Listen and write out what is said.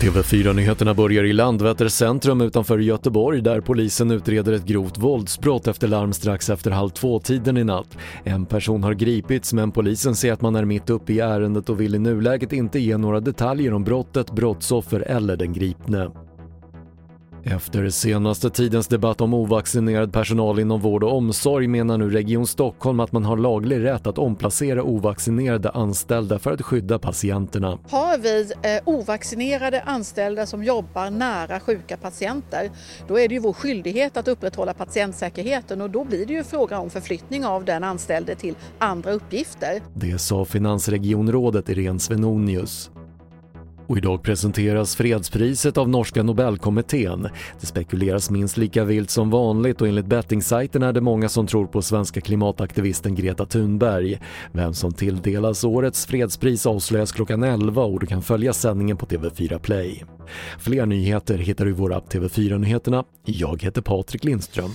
TV4-nyheterna börjar i Landvetter centrum utanför Göteborg där polisen utreder ett grovt våldsbrott efter larm strax efter halv två-tiden i natt. En person har gripits men polisen säger att man är mitt uppe i ärendet och vill i nuläget inte ge några detaljer om brottet, brottsoffer eller den gripne. Efter senaste tidens debatt om ovaccinerad personal inom vård och omsorg menar nu Region Stockholm att man har laglig rätt att omplacera ovaccinerade anställda för att skydda patienterna. Har vi eh, ovaccinerade anställda som jobbar nära sjuka patienter, då är det ju vår skyldighet att upprätthålla patientsäkerheten och då blir det ju fråga om förflyttning av den anställde till andra uppgifter. Det sa finansregionrådet Irene Svenonius. Och idag presenteras fredspriset av norska Nobelkommittén. Det spekuleras minst lika vilt som vanligt och enligt bettingsajten är det många som tror på svenska klimataktivisten Greta Thunberg. Vem som tilldelas årets fredspris avslöjas klockan 11 och du kan följa sändningen på TV4 Play. Fler nyheter hittar du i vår app TV4 Nyheterna. Jag heter Patrik Lindström.